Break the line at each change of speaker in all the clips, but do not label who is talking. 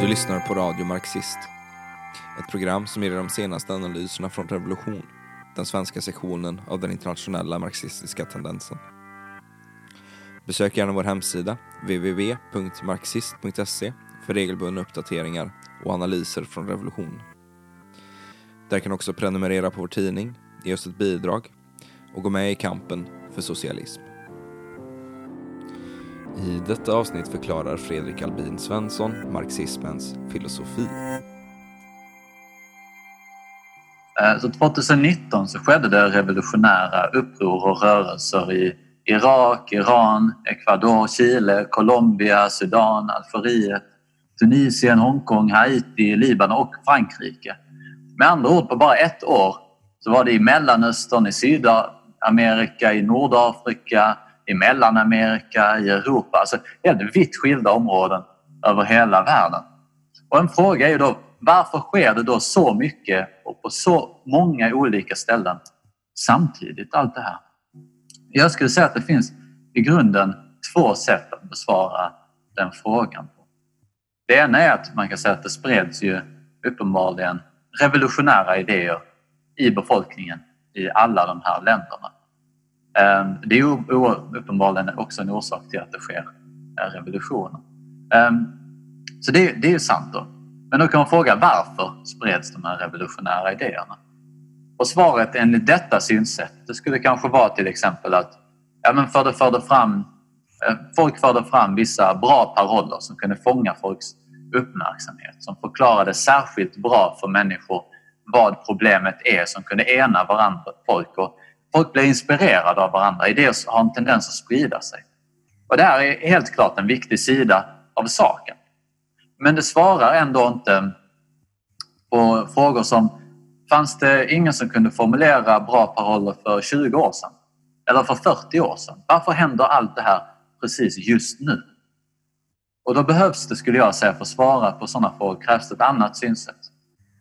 Du lyssnar på Radio Marxist. Ett program som ger dig de senaste analyserna från Revolution, den svenska sektionen av den internationella marxistiska tendensen. Besök gärna vår hemsida, www.marxist.se, för regelbundna uppdateringar och analyser från Revolution. Där kan du också prenumerera på vår tidning, ge oss ett bidrag och gå med i kampen för socialism. I detta avsnitt förklarar Fredrik Albin Svensson marxismens filosofi.
Eh, så 2019 så skedde det revolutionära uppror och rörelser i Irak, Iran, Ecuador, Chile, Colombia, Sudan, Algeriet, Tunisien, Hongkong, Haiti, Libanon och Frankrike. Med andra ord, på bara ett år så var det i Mellanöstern, i Sydamerika, i Nordafrika, i Mellanamerika, i Europa. Alltså helt vitt skilda områden över hela världen. Och en fråga är ju då varför sker det då så mycket och på så många olika ställen samtidigt allt det här? Jag skulle säga att det finns i grunden två sätt att besvara den frågan. på. Det ena är att man kan säga att det spreds ju uppenbarligen revolutionära idéer i befolkningen i alla de här länderna. Ehm, det är uppenbarligen också en orsak till att det sker eh, revolutioner. Ehm, så det, det är ju sant då. Men då kan man fråga varför spreds de här revolutionära idéerna? Och svaret enligt detta synsätt det skulle kanske vara till exempel att ja, men förde, förde fram, eh, folk förde fram vissa bra paroller som kunde fånga folks uppmärksamhet, som förklarade särskilt bra för människor vad problemet är, som kunde ena varandra, folk. Och folk blir inspirerade av varandra. Idéer har en tendens att sprida sig. Och det här är helt klart en viktig sida av saken. Men det svarar ändå inte på frågor som fanns det ingen som kunde formulera bra paroller för 20 år sedan? Eller för 40 år sedan? Varför händer allt det här precis just nu? Och då behövs det, skulle jag säga, för att svara på sådana frågor krävs det ett annat synsätt.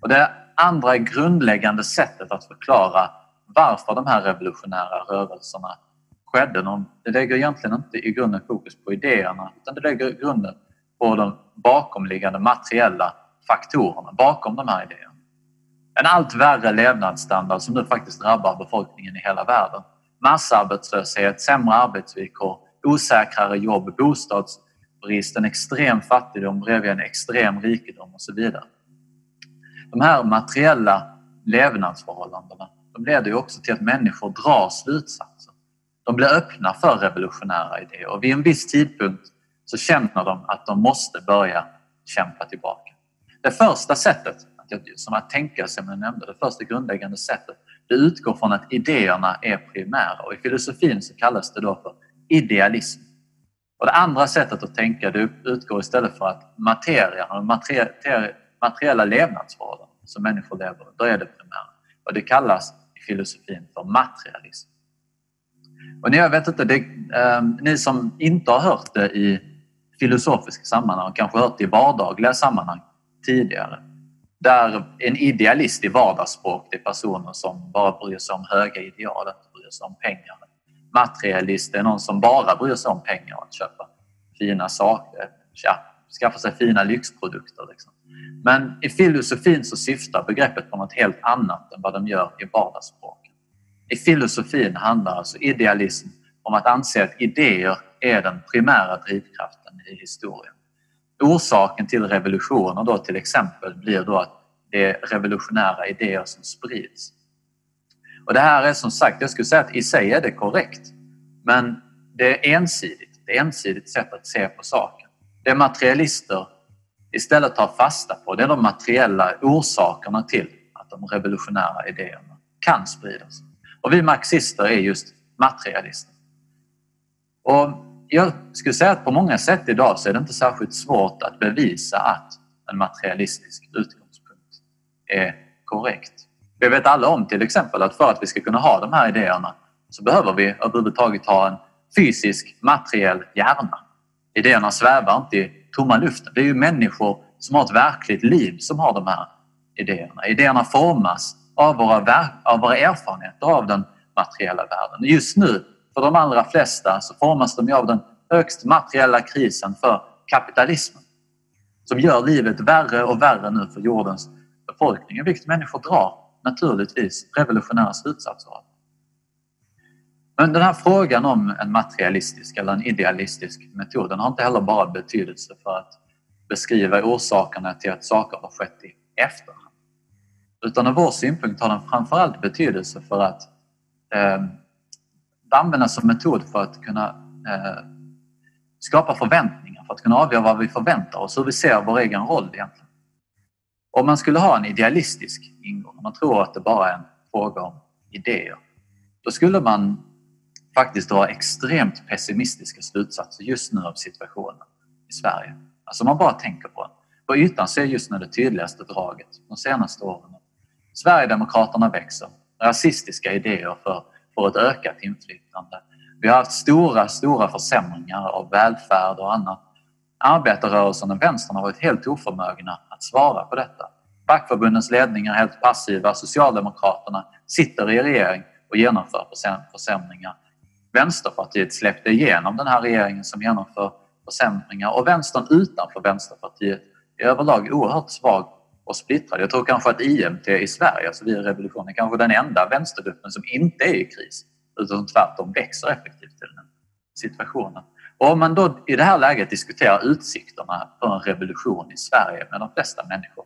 Och det andra grundläggande sättet att förklara varför de här revolutionära rörelserna skedde. Det lägger egentligen inte i grunden fokus på idéerna utan det lägger grunden på de bakomliggande materiella faktorerna bakom de här idéerna. En allt värre levnadsstandard som nu faktiskt drabbar befolkningen i hela världen. Massarbetslöshet, sämre arbetsvillkor, osäkrare jobb, bostadsbrist, en extrem fattigdom bredvid en extrem rikedom och så vidare. De här materiella levnadsförhållandena de leder ju också till att människor drar slutsatser. De blir öppna för revolutionära idéer och vid en viss tidpunkt så känner de att de måste börja kämpa tillbaka. Det första sättet som att tänka som jag nämnde, det första grundläggande sättet, det utgår från att idéerna är primära och i filosofin så kallas det då för idealism. Och det andra sättet att tänka det utgår istället för att materien och materiella levnadsförhållanden som människor lever då är det primära. Och det kallas filosofin för materialism. Och jag vet inte, det, eh, ni som inte har hört det i filosofiska sammanhang, kanske hört det i vardagliga sammanhang tidigare. Där en idealist i vardagsspråk, det är personer som bara bryr sig om höga ideal, inte bryr sig om pengar. Materialist är någon som bara bryr sig om pengar och att köpa fina saker, ja, skaffa sig fina lyxprodukter. Liksom. Men i filosofin så syftar begreppet på något helt annat än vad de gör i vardagsspråken. I filosofin handlar alltså idealism om att anse att idéer är den primära drivkraften i historien. Orsaken till revolutioner då till exempel blir då att det är revolutionära idéer som sprids. Och det här är som sagt, jag skulle säga att i sig är det korrekt. Men det är ensidigt. Det är ensidigt sätt att se på saken. Det är materialister istället tar fasta på det är de materiella orsakerna till att de revolutionära idéerna kan spridas. Och vi marxister är just materialister. Och jag skulle säga att på många sätt idag så är det inte särskilt svårt att bevisa att en materialistisk utgångspunkt är korrekt. Vi vet alla om till exempel att för att vi ska kunna ha de här idéerna så behöver vi överhuvudtaget ha en fysisk materiell hjärna. Idéerna svävar inte i tomma luften. Det är ju människor som har ett verkligt liv som har de här idéerna. Idéerna formas av våra, av våra erfarenheter av den materiella världen. Just nu, för de allra flesta, så formas de av den högst materiella krisen för kapitalismen. som gör livet värre och värre nu för jordens befolkning, vilket människor drar naturligtvis revolutionära slutsatser av. Men den här frågan om en materialistisk eller en idealistisk metod den har inte heller bara betydelse för att beskriva orsakerna till att saker har skett i efterhand. Utan ur vår synpunkt har den framförallt betydelse för att eh, användas som metod för att kunna eh, skapa förväntningar, för att kunna avgöra vad vi förväntar oss, hur vi ser vår egen roll egentligen. Om man skulle ha en idealistisk ingång, om man tror att det bara är en fråga om idéer, då skulle man faktiskt drar extremt pessimistiska slutsatser just nu av situationen i Sverige. Alltså om man bara tänker på den. På ytan ser just nu det tydligaste draget de senaste åren. Sverigedemokraterna växer. Rasistiska idéer för, för ett ökat inflytande. Vi har haft stora, stora försämringar av välfärd och annat. Arbetarrörelsen och vänstern har varit helt oförmögna att svara på detta. Fackförbundens ledningar är helt passiva. Socialdemokraterna sitter i regering och genomför försämringar. Vänsterpartiet släppte igenom den här regeringen som genomför försämringar och vänstern utanför Vänsterpartiet är överlag oerhört svag och splittrad. Jag tror kanske att IMT i Sverige, alltså vi i revolutionen, är kanske den enda vänstergruppen som inte är i kris utan tvärtom växer effektivt i den här situationen. Och om man då i det här läget diskuterar utsikterna för en revolution i Sverige med de flesta människor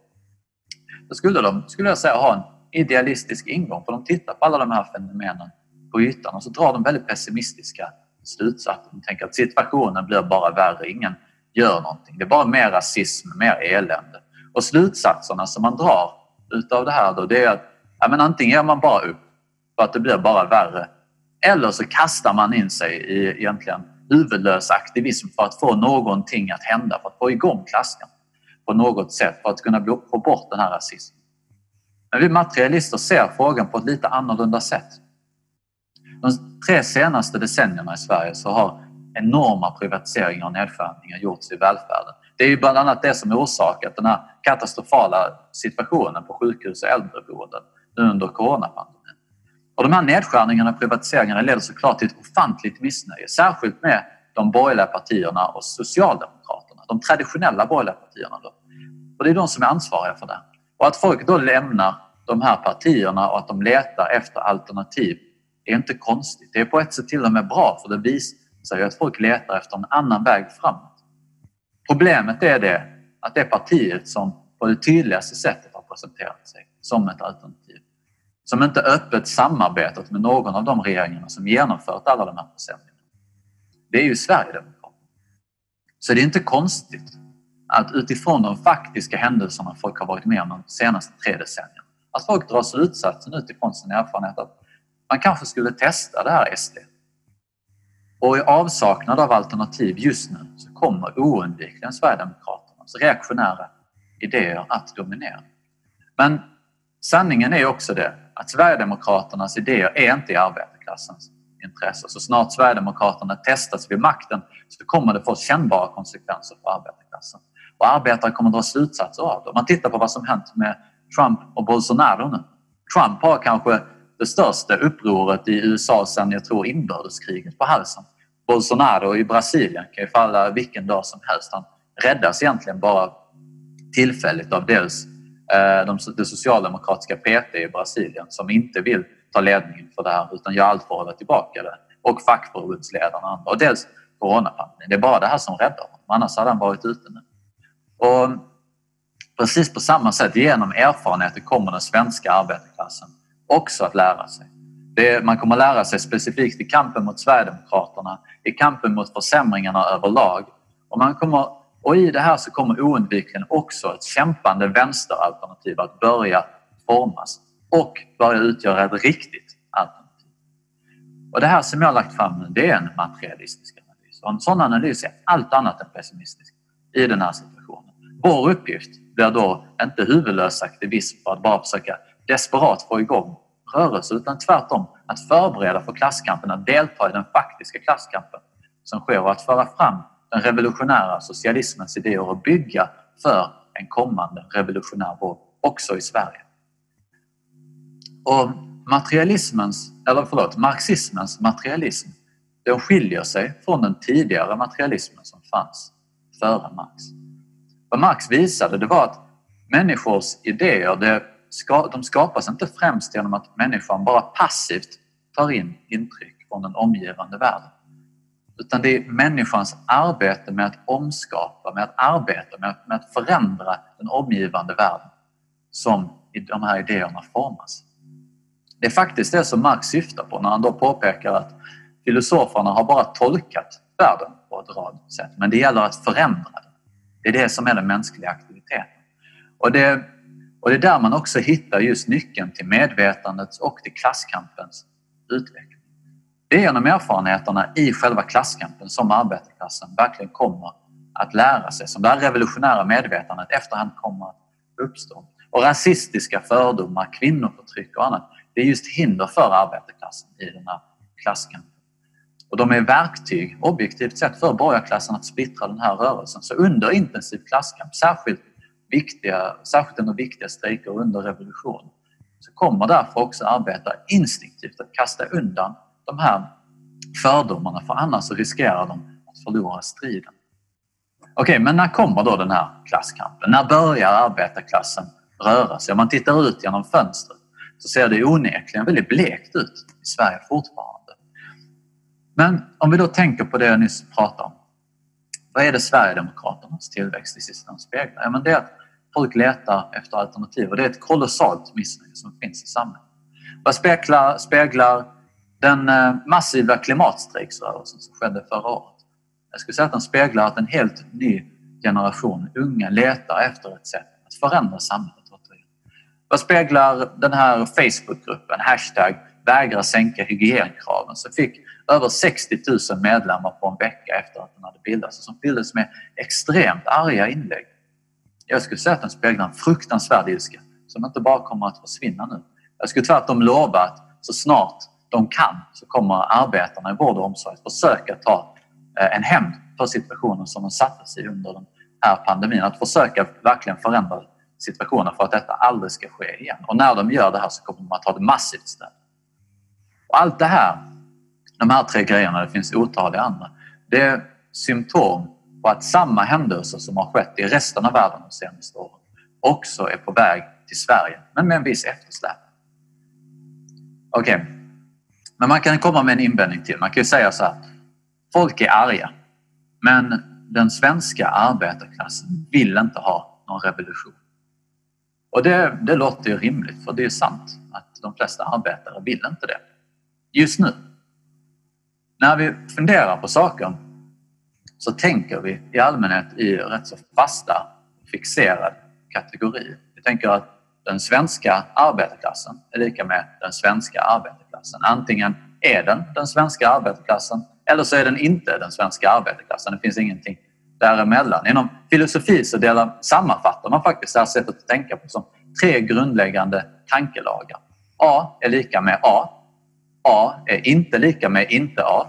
då skulle de, skulle jag säga, ha en idealistisk ingång för de tittar på alla de här fenomenen på ytan och så drar de väldigt pessimistiska slutsatser. De tänker att situationen blir bara värre, ingen gör någonting. Det är bara mer rasism, mer elände. Och slutsatserna som man drar utav det här då, det är att ja, men antingen ger man bara upp för att det blir bara värre eller så kastar man in sig i egentligen huvudlös aktivism för att få någonting att hända, för att få igång klassen på något sätt, för att kunna få bort den här rasismen. Men vi materialister ser frågan på ett lite annorlunda sätt. De tre senaste decennierna i Sverige så har enorma privatiseringar och nedskärningar gjorts i välfärden. Det är ju bland annat det som orsakat den här katastrofala situationen på sjukhus och äldreboenden under coronapandemin. Och de här nedskärningarna och privatiseringarna leder såklart till ett ofantligt missnöje, särskilt med de borgerliga partierna och Socialdemokraterna, de traditionella borgerliga partierna. Då. Och det är de som är ansvariga för det. Och att folk då lämnar de här partierna och att de letar efter alternativ är inte konstigt. Det är på ett sätt till och med bra för det visar ju att folk letar efter en annan väg framåt. Problemet är det att det partiet som på det tydligaste sättet har presenterat sig som ett alternativ som inte öppet samarbetat med någon av de regeringarna som genomfört alla de här försämringarna. Det är ju Sverigedemokraterna. Så det är inte konstigt att utifrån de faktiska händelserna folk har varit med om de senaste tre decennierna, att folk drar slutsatsen utifrån sin erfarenhet att man kanske skulle testa det här SD. Och i avsaknad av alternativ just nu så kommer oundvikligen Sverigedemokraternas alltså reaktionära idéer att dominera. Men sanningen är också det att Sverigedemokraternas idéer är inte i arbetarklassens intresse. Så snart Sverigedemokraterna testas vid makten så kommer det få kännbara konsekvenser för arbetarklassen. Och arbetare kommer att dra slutsatser av det. Om man tittar på vad som hänt med Trump och Bolsonaro nu. Trump har kanske det största upproret i USA sedan, jag tror, inbördeskriget på halsen. Bolsonaro i Brasilien kan ju falla vilken dag som helst. Han räddas egentligen bara tillfälligt av dels eh, det socialdemokratiska PT i Brasilien som inte vill ta ledningen för det här utan gör allt för att hålla tillbaka det. Och fackförbundsledarna och andra. Och dels coronapandemin. Det är bara det här som räddar honom. Annars hade han varit ute nu. Och precis på samma sätt, genom erfarenheter kommer den svenska arbetarklassen också att lära sig. Det, man kommer lära sig specifikt i kampen mot Sverigedemokraterna, i kampen mot försämringarna överlag. Och man kommer och i det här så kommer oundvikligen också ett kämpande vänsteralternativ att börja formas och börja utgöra ett riktigt alternativ. Och det här som jag har lagt fram nu, det är en materialistisk analys. Och en sån analys är allt annat än pessimistisk i den här situationen. Vår uppgift blir då inte huvudlös aktivism för att bara försöka desperat få igång rörelse utan tvärtom att förbereda för klasskampen, att delta i den faktiska klasskampen som sker och att föra fram den revolutionära socialismens idéer och bygga för en kommande revolutionär våg också i Sverige. Och materialismens, eller förlåt, marxismens materialism den skiljer sig från den tidigare materialismen som fanns före Marx. Vad Marx visade det var att människors idéer det ska, de skapas inte främst genom att människan bara passivt tar in intryck från den omgivande världen. Utan det är människans arbete med att omskapa, med att arbeta, med att, med att förändra den omgivande världen som de här idéerna formas. Det är faktiskt det som Marx syftar på när han då påpekar att filosoferna har bara tolkat världen på ett rad sätt, men det gäller att förändra den. Det är det som är den mänskliga aktiviteten. Och det, och det är där man också hittar just nyckeln till medvetandets och till klasskampens utveckling. Det är genom erfarenheterna i själva klasskampen som arbetarklassen verkligen kommer att lära sig, som det här revolutionära medvetandet efterhand kommer att uppstå. Och rasistiska fördomar, kvinnoförtryck och annat, det är just hinder för arbetarklassen i den här klasskampen. Och de är verktyg, objektivt sett, för borgarklassen att splittra den här rörelsen. Så under intensiv klasskamp, särskilt, viktiga, särskilt under viktiga strejker under revolution, så kommer därför också arbetare instinktivt att kasta undan de här fördomarna för annars så riskerar de att förlora striden. Okej, okay, men när kommer då den här klasskampen? När börjar arbetarklassen röra sig? Om man tittar ut genom fönstret så ser det onekligen väldigt blekt ut i Sverige fortfarande. Men om vi då tänker på det jag nyss pratade om. Vad är det Sverigedemokraternas tillväxt i sista speglar? Ja, men det är att folk letar efter alternativ och det är ett kolossalt missnöje som finns i samhället. Vad speglar, speglar den eh, massiva klimatstrejksrörelsen som skedde förra året? Jag skulle säga att den speglar att en helt ny generation unga letar efter ett sätt att förändra samhället. Vad speglar den här Facebookgruppen, hashtag vägra sänka hygienkraven, som fick över 60 000 medlemmar på en vecka efter att den hade bildats och som fylldes med extremt arga inlägg. Jag skulle säga att den speglar en fruktansvärd ilska som inte bara kommer att försvinna nu. Jag skulle tvärtom lova att så snart de kan så kommer arbetarna i vård och omsorg att försöka ta eh, en hämnd för situationen som de satte sig under den här pandemin. Att försöka verkligen förändra situationen för att detta aldrig ska ske igen. Och när de gör det här så kommer de att ha ett massivt stöd. Och allt det här, de här tre grejerna, det finns otaliga andra, det är symptom och att samma händelser som har skett i resten av världen de senaste åren också är på väg till Sverige, men med en viss eftersläpning. Okej, okay. men man kan komma med en invändning till. Man kan ju säga så här, folk är arga, men den svenska arbetarklassen vill inte ha någon revolution. Och det, det låter ju rimligt, för det är sant att de flesta arbetare vill inte det. Just nu. När vi funderar på saker så tänker vi i allmänhet i rätt så fasta, fixerade kategorier. Vi tänker att den svenska arbetarklassen är lika med den svenska arbetarklassen. Antingen är den den svenska arbetarklassen eller så är den inte den svenska arbetarklassen. Det finns ingenting däremellan. Inom filosofi så delar, sammanfattar man faktiskt det här sättet att tänka på som tre grundläggande tankelagar. A är lika med A. A är inte lika med inte A.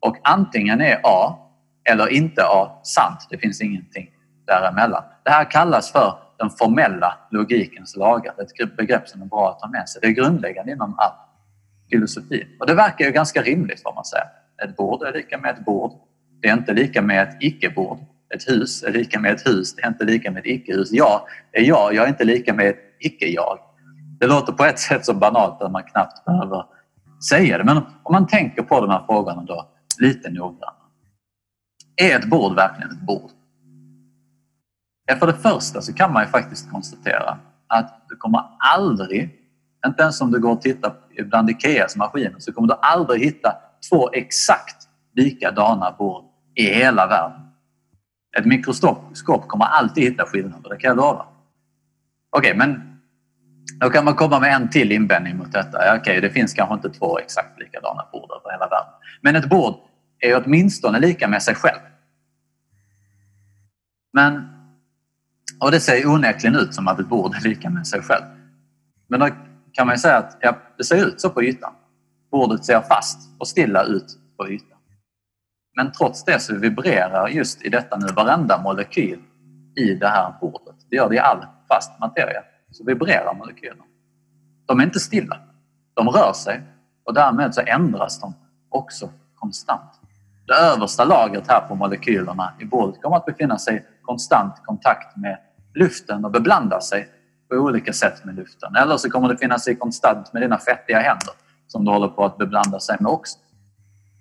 Och antingen är A eller inte A sant. Det finns ingenting däremellan. Det här kallas för den formella logikens lagar. Det är ett begrepp som är bra att ta med sig. Det är grundläggande inom all filosofi. Och det verkar ju ganska rimligt får man säga. Ett bord är lika med ett bord. Det är inte lika med ett icke-bord. Ett hus är lika med ett hus, det är inte lika med ett icke-hus. Jag är jag, jag är inte lika med ett icke-jag. Det låter på ett sätt så banalt att man knappt behöver säga det. Men om man tänker på de här frågorna då lite noggrannare. Är ett bord verkligen ett bord? Ja, för det första så kan man ju faktiskt konstatera att du kommer aldrig, inte ens om du går och tittar bland Ikeas maskiner, så kommer du aldrig hitta två exakt likadana bord i hela världen. Ett mikroskop kommer alltid hitta skillnader, det kan jag lova. Okej, okay, men då kan man komma med en till invändning mot detta. Okej, okay, det finns kanske inte två exakt likadana bord över hela världen. Men ett bord är åtminstone lika med sig själv. Men, och det ser onekligen ut som att ett bord är lika med sig själv. Men då kan man ju säga att ja, det ser ut så på ytan. Bordet ser fast och stilla ut på ytan. Men trots det så vibrerar just i detta nu varenda molekyl i det här bordet. Det gör det i all fast materia. Så vibrerar molekylerna. De är inte stilla. De rör sig och därmed så ändras de också konstant. Det översta lagret här på molekylerna i bordet kommer att befinna sig i konstant kontakt med luften och beblanda sig på olika sätt med luften. Eller så kommer det finnas i konstant med dina fettiga händer som du håller på att beblanda sig med också.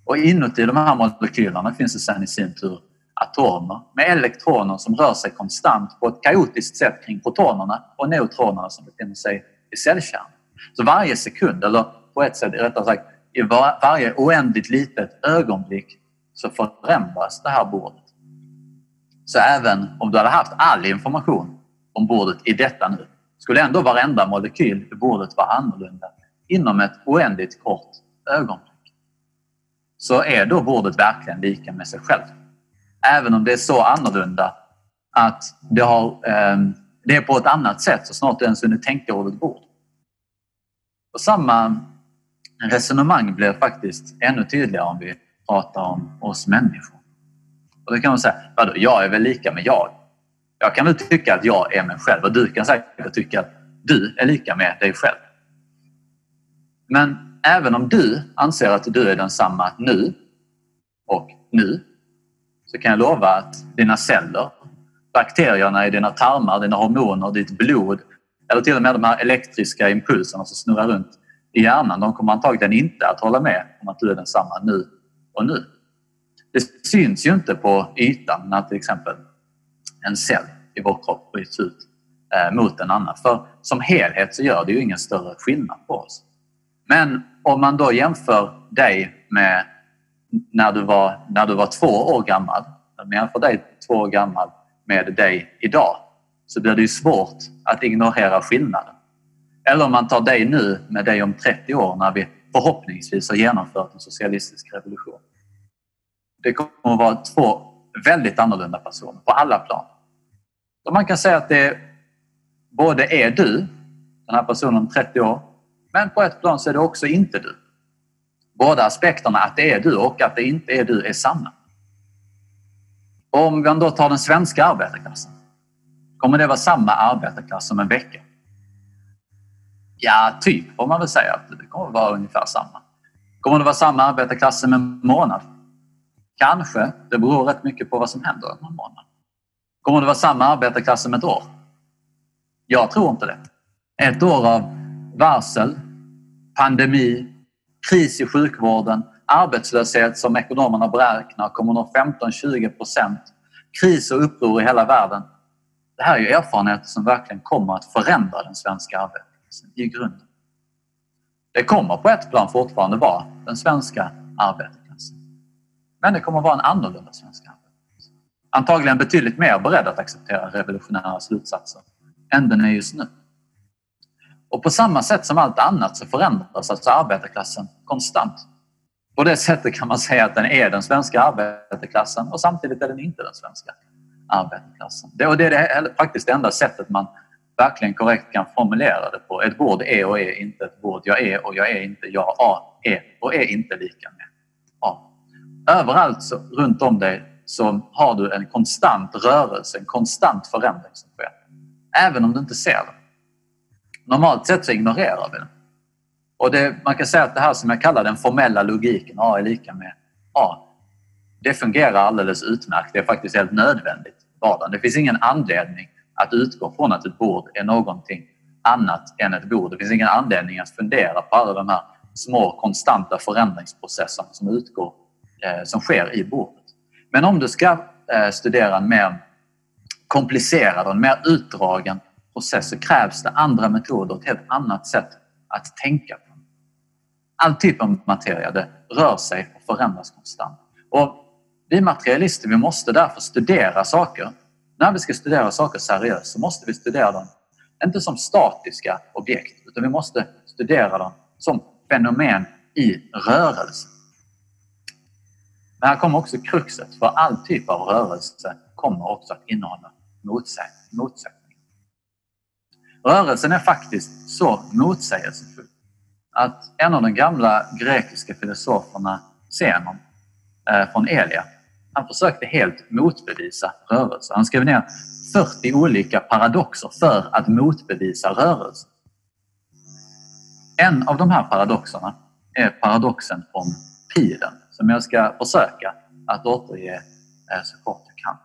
Och inuti de här molekylerna finns det sen i sin tur atomer med elektroner som rör sig konstant på ett kaotiskt sätt kring protonerna och neutronerna som befinner sig i cellkärnan. Så varje sekund, eller på ett sätt rättare sagt i var, varje oändligt litet ögonblick så förändras det här bordet. Så även om du hade haft all information om bordet i detta nu skulle ändå varenda molekyl i bordet vara annorlunda inom ett oändligt kort ögonblick. Så är då bordet verkligen lika med sig själv. Även om det är så annorlunda att det, har, eh, det är på ett annat sätt så snart du ens hunnit tänka ordet bord. Och samma resonemang blir faktiskt ännu tydligare om vi pratar om oss människor. Och då kan man säga, vadå, jag är väl lika med jag? Jag kan väl tycka att jag är mig själv och du kan säkert tycka att du är lika med dig själv. Men även om du anser att du är densamma nu och nu så kan jag lova att dina celler, bakterierna i dina tarmar, dina hormoner, ditt blod eller till och med de här elektriska impulserna som snurrar runt i hjärnan, de kommer antagligen inte att hålla med om att du är densamma nu och nu. Det syns ju inte på ytan när till exempel en cell i vår kropp bryts ut eh, mot en annan. För som helhet så gör det ju ingen större skillnad på oss. Men om man då jämför dig med när du var, när du var två år gammal, om man jämför dig två år gammal med dig idag, så blir det ju svårt att ignorera skillnaden. Eller om man tar dig nu med dig om 30 år när vi förhoppningsvis har genomfört en socialistisk revolution. Det kommer att vara två väldigt annorlunda personer på alla plan. Och man kan säga att det både är du, den här personen om 30 år, men på ett plan så är det också inte du. Båda aspekterna, att det är du och att det inte är du, är sanna. Om man då tar den svenska arbetarklassen, kommer det vara samma arbetarklass om en vecka? Ja, typ får man väl säga att det kommer att vara ungefär samma. Kommer det vara samma arbetarklass som en månad? Kanske. Det beror rätt mycket på vad som händer en månad. Kommer det vara samma arbetarklass som ett år? Jag tror inte det. Ett år av varsel, pandemi, kris i sjukvården, arbetslöshet som ekonomerna beräknar kommer nå 15-20 procent, kris och uppror i hela världen. Det här är ju erfarenheter som verkligen kommer att förändra den svenska arbetarrörelsen i grunden. Det kommer på ett plan fortfarande vara den svenska arbetarklassen. Men det kommer vara en annorlunda svensk arbetarklass. Antagligen betydligt mer beredd att acceptera revolutionära slutsatser än den är just nu. Och på samma sätt som allt annat så förändras alltså arbetarklassen konstant. På det sättet kan man säga att den är den svenska arbetarklassen och samtidigt är den inte den svenska arbetarklassen. Det, och det är det, faktiskt det enda sättet man verkligen korrekt kan formulera det på. Ett bord är och är inte ett bord. Jag är och jag är inte jag. A är och är inte lika med A. Överallt så, runt om dig så har du en konstant rörelse, en konstant förändring som sker. Även om du inte ser den. Normalt sett så ignorerar vi den. Och det, man kan säga att det här som jag kallar den formella logiken, A är lika med A, det fungerar alldeles utmärkt. Det är faktiskt helt nödvändigt i vardagen. Det finns ingen anledning att utgå från att ett bord är någonting annat än ett bord. Det finns ingen anledning att fundera på alla de här små konstanta förändringsprocesserna som utgår, eh, som sker i bordet. Men om du ska eh, studera en mer komplicerad och mer utdragen process så krävs det andra metoder, ett helt annat sätt att tänka på. All typ av materia det rör sig och förändras konstant. Och vi materialister vi måste därför studera saker. När vi ska studera saker seriöst så måste vi studera dem inte som statiska objekt utan vi måste studera dem som fenomen i rörelse. Men här kommer också kruxet, för all typ av rörelse kommer också att innehålla motsättningar. Rörelsen är faktiskt så motsägelsefull att en av de gamla grekiska filosoferna, Zenon eh, från Elia, han försökte helt motbevisa rörelse. Han skrev ner 40 olika paradoxer för att motbevisa rörelse. En av de här paradoxerna är paradoxen om pilen som jag ska försöka att återge eh, så kort jag kan.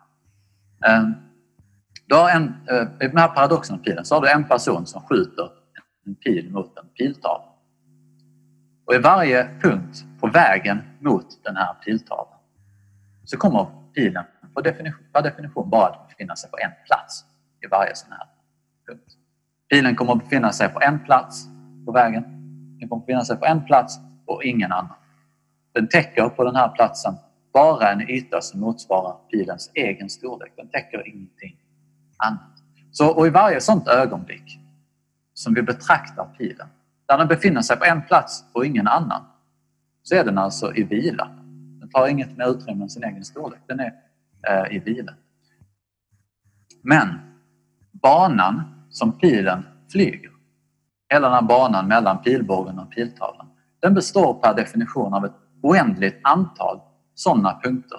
Eh, du har en, eh, I den här paradoxen om pilen så har du en person som skjuter en pil mot en piltavla. Och i varje punkt på vägen mot den här piltavlan så kommer pilen per definition, per definition bara att befinna sig på en plats i varje sån här punkt. Pilen kommer att befinna sig på en plats på vägen. Den kommer att befinna sig på en plats och ingen annan. Den täcker på den här platsen bara en yta som motsvarar pilens egen storlek. Den täcker ingenting annat. Så, och i varje sådant ögonblick som vi betraktar pilen, där den befinner sig på en plats och ingen annan, så är den alltså i vila. Den tar inget mer utrymme än sin egen storlek. Den är eh, i vila. Men banan som pilen flyger, hela den här banan mellan pilbågen och piltavlan, den består per definition av ett oändligt antal sådana punkter.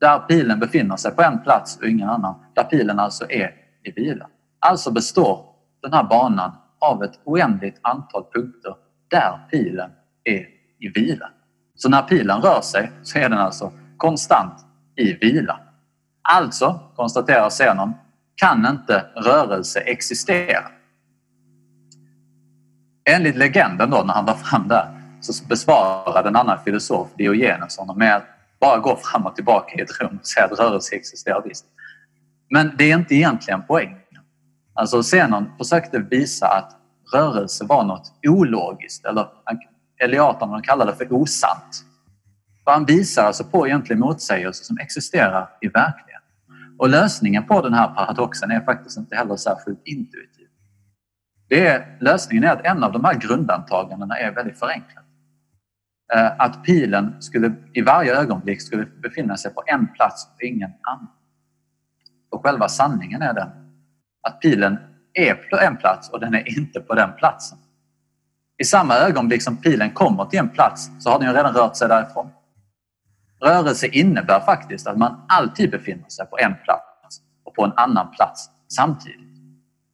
Där pilen befinner sig på en plats och ingen annan. Där pilen alltså är i vila. Alltså består den här banan av ett oändligt antal punkter där pilen är i vila. Så när pilen rör sig så är den alltså konstant i vila. Alltså, konstaterar Zenon, kan inte rörelse existera. Enligt legenden då, när han var fram där, så besvarade en annan filosof, Diogenes, honom med att bara gå fram och tillbaka i ett rum och säga att rörelse existerar visst. Men det är inte egentligen poängen. Alltså Zenon försökte visa att rörelse var något ologiskt, eller Eliaterna kallade det för osant. För han visar alltså på egentligen motsägelser som existerar i verkligheten. Och lösningen på den här paradoxen är faktiskt inte heller särskilt intuitiv. Det är, lösningen är att en av de här grundantagandena är väldigt förenklat. Eh, att pilen skulle i varje ögonblick skulle befinna sig på en plats och ingen annan. Och själva sanningen är den att pilen är på en plats och den är inte på den platsen. I samma ögonblick som pilen kommer till en plats så har den ju redan rört sig därifrån. Rörelse innebär faktiskt att man alltid befinner sig på en plats och på en annan plats samtidigt.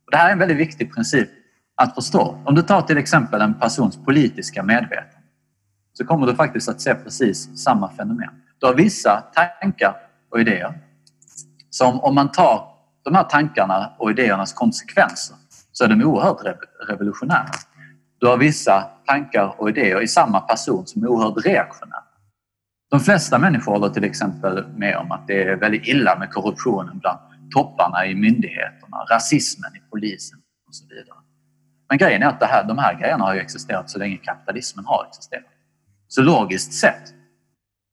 Och det här är en väldigt viktig princip att förstå. Om du tar till exempel en persons politiska medvetande så kommer du faktiskt att se precis samma fenomen. Du har vissa tankar och idéer som om man tar de här tankarna och idéernas konsekvenser så är de oerhört revolutionära. Du har vissa tankar och idéer i samma person som är oerhört reaktionär. De flesta människor håller till exempel med om att det är väldigt illa med korruptionen bland topparna i myndigheterna, rasismen i polisen och så vidare. Men grejen är att det här, de här grejerna har ju existerat så länge kapitalismen har existerat. Så logiskt sett,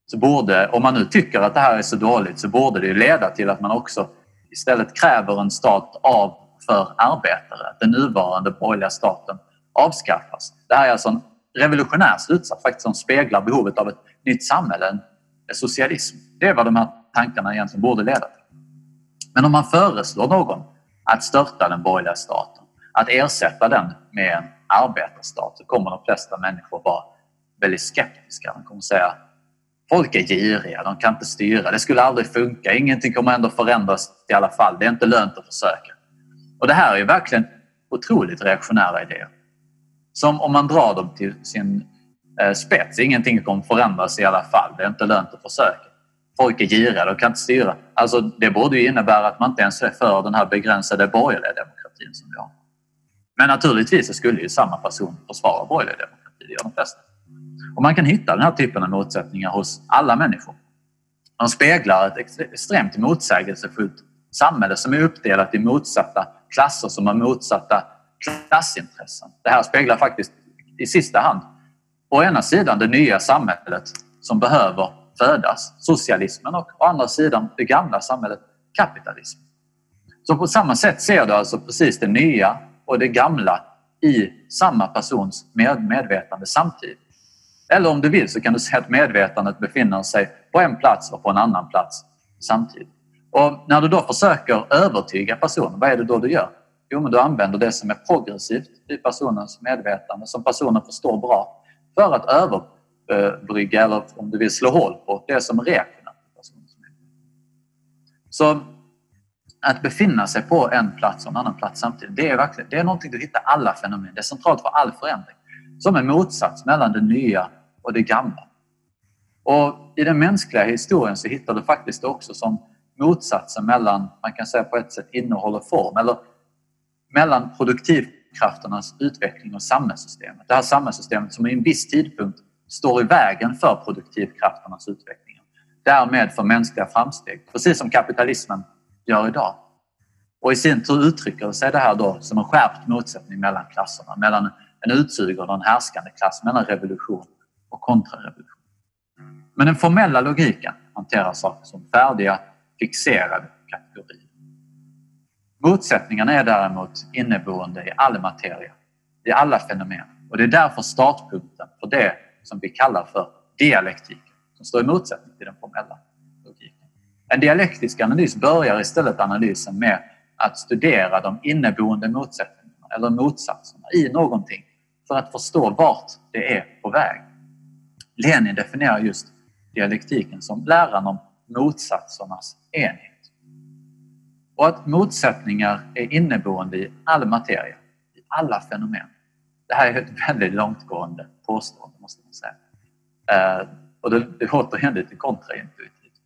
så borde, om man nu tycker att det här är så dåligt, så borde det leda till att man också istället kräver en stat av för arbetare. Den nuvarande borgerliga staten avskaffas. Det här är alltså en revolutionär slutsats faktiskt som speglar behovet av ett nytt samhälle, en socialism. Det är vad de här tankarna egentligen borde leda till. Men om man föreslår någon att störta den borgerliga staten, att ersätta den med en arbetarstat så kommer de flesta människor vara väldigt skeptiska. De kommer säga folk är giriga, de kan inte styra, det skulle aldrig funka, ingenting kommer ändå förändras i alla fall, det är inte lönt att försöka. Och det här är ju verkligen otroligt reaktionära idéer. Som om man drar dem till sin eh, spets, ingenting kommer förändras i alla fall, det är inte lönt att försöka. Folk är giriga, de kan inte styra. Alltså, det borde ju innebära att man inte ens är för den här begränsade borgerliga demokratin som vi har. Men naturligtvis så skulle ju samma person försvara borgerlig demokrati, det gör de flesta. Och man kan hitta den här typen av motsättningar hos alla människor. De speglar ett extremt motsägelsefullt samhälle som är uppdelat i motsatta klasser som har motsatta klassintressen. Det här speglar faktiskt i sista hand å ena sidan det nya samhället som behöver födas, socialismen, och å andra sidan det gamla samhället, kapitalismen. Så på samma sätt ser du alltså precis det nya och det gamla i samma persons medvetande samtidigt. Eller om du vill så kan du säga att medvetandet befinner sig på en plats och på en annan plats samtidigt. Och när du då försöker övertyga personen, vad är det då du gör? Jo, men du använder det som är progressivt i personens medvetande, som personen förstår bra, för att överbrygga, eller om du vill slå hål på, det som är reaktionärt. Så att befinna sig på en plats och en annan plats samtidigt, det är, verkligen, det är någonting du hittar alla fenomen. Det är centralt för all förändring. Som en motsats mellan det nya och det gamla. Och I den mänskliga historien så hittar du faktiskt också som motsatsen mellan, man kan säga på ett sätt innehåll och form, eller mellan produktivkrafternas utveckling och samhällssystemet. Det här samhällssystemet som i en viss tidpunkt står i vägen för produktivkrafternas utveckling. Därmed för mänskliga framsteg, precis som kapitalismen gör idag. Och i sin tur uttrycker sig det här då som en skärpt motsättning mellan klasserna, mellan en utsugare och en härskande klass, mellan revolution och kontrarevolution. Men den formella logiken hanterar saker som färdiga, fixerade kategorier. Motsättningarna är däremot inneboende i all materia, i alla fenomen. Och det är därför startpunkten för det som vi kallar för dialektik, som står i motsättning till den formella logiken. En dialektisk analys börjar istället analysen med att studera de inneboende motsättningarna eller motsatserna i någonting för att förstå vart det är på väg. Lenin definierar just dialektiken som läran om motsatsernas enhet. Och att motsättningar är inneboende i all materia, i alla fenomen. Det här är ett väldigt långtgående påstående måste man säga. Eh, och det, det är återigen lite kontraintuitivt.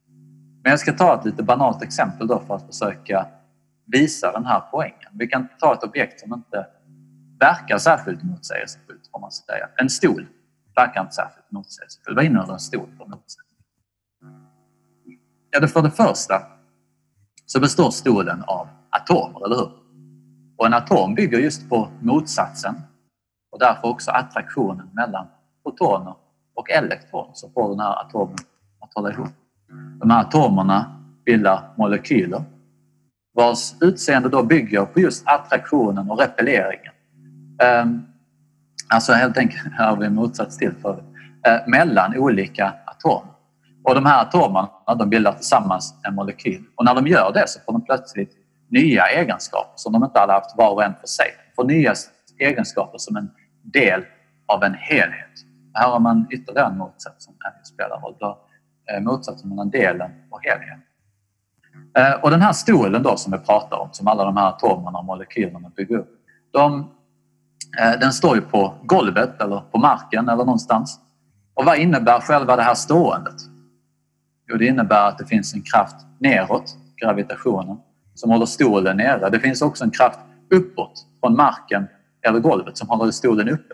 Men jag ska ta ett lite banalt exempel då för att försöka visa den här poängen. Vi kan ta ett objekt som inte verkar särskilt motsägelsefullt, får man säga. En stol verkar inte särskilt motsägelsefull. Vad innehåller en stol för motsägelse? Ja, det för det första så består stolen av atomer, eller hur? Och en atom bygger just på motsatsen och därför också attraktionen mellan protoner och elektroner som får den här atomen att hålla ihop. De här atomerna bildar molekyler vars utseende då bygger på just attraktionen och repelleringen. Ehm, alltså helt enkelt, här har vi en motsats till förut, eh, mellan olika atomer. Och de här atomerna de bildar tillsammans en molekyl. Och när de gör det så får de plötsligt nya egenskaper som de inte hade haft var och en för sig. De får nya egenskaper som en del av en helhet. Här har man ytterligare en motsats som här spelar roll. Då, eh, motsatsen mellan delen och helheten. Eh, och den här stolen då som vi pratar om, som alla de här atomerna och molekylerna bygger upp. De, eh, den står ju på golvet eller på marken eller någonstans. Och vad innebär själva det här ståendet? Jo, det innebär att det finns en kraft neråt, gravitationen, som håller stolen nere. Det finns också en kraft uppåt från marken eller golvet som håller stolen uppe.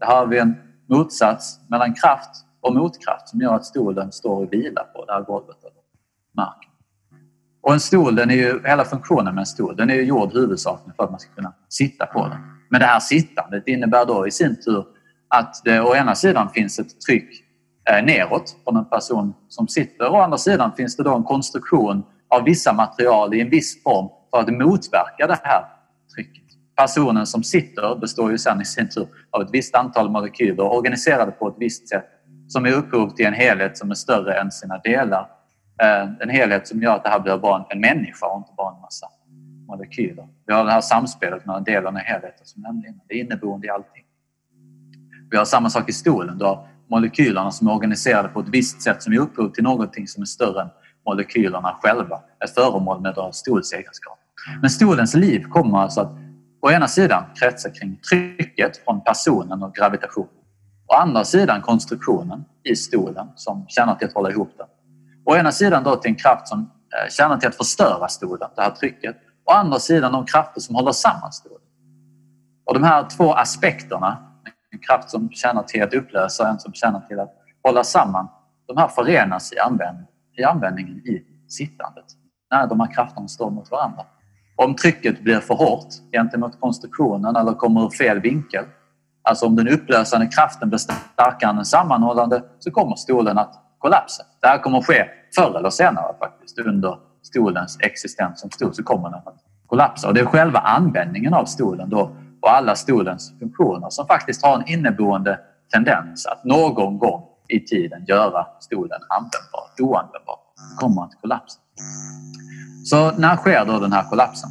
Där har vi en motsats mellan kraft och motkraft som gör att stolen står och vilar på det här golvet eller marken. Och en stol, den är ju, hela funktionen med en stol, den är ju gjord huvudsakligen för att man ska kunna sitta på den. Men det här sittandet innebär då i sin tur att det å ena sidan finns ett tryck Eh, neråt från en person som sitter. Å andra sidan finns det då en konstruktion av vissa material i en viss form för att motverka det här trycket. Personen som sitter består ju sen i sin tur av ett visst antal molekyler organiserade på ett visst sätt som är upphov till en helhet som är större än sina delar Eh, en helhet som gör att det här blir bara en människa och inte bara en massa molekyler. Vi har det här samspelet mellan delarna och helheten som jag nämnde innan. Det är inneboende i allting. Vi har samma sak i stolen. Du har molekylerna som är organiserade på ett visst sätt som ger upphov till någonting som är större än molekylerna själva. Ett föremål med stolens. Men stolens liv kommer alltså att å ena sidan kretsa kring trycket från personen och gravitationen. Å andra sidan konstruktionen i stolen som tjänar till att hålla ihop den. Å ena sidan då till en kraft som eh, tjänar till att förstöra stolen, det här trycket. Å andra sidan de krafter som håller samman stolen. Och de här två aspekterna, en kraft som tjänar till att upplösa och en som tjänar till att hålla samman, de här förenas i, använd, i användningen i sittandet. När de här krafterna står mot varandra. Om trycket blir för hårt gentemot konstruktionen eller kommer ur fel vinkel, alltså om den upplösande kraften blir starkare än den sammanhållande, så kommer stolen att kollapsa. Det här kommer att ske förr eller senare faktiskt. Under stolens existens som stol så kommer den att kollapsa. Och det är själva användningen av stolen då och alla stolens funktioner som faktiskt har en inneboende tendens att någon gång i tiden göra stolen användbar, oanvändbar, kommer att kollapsa. Så när sker då den här kollapsen?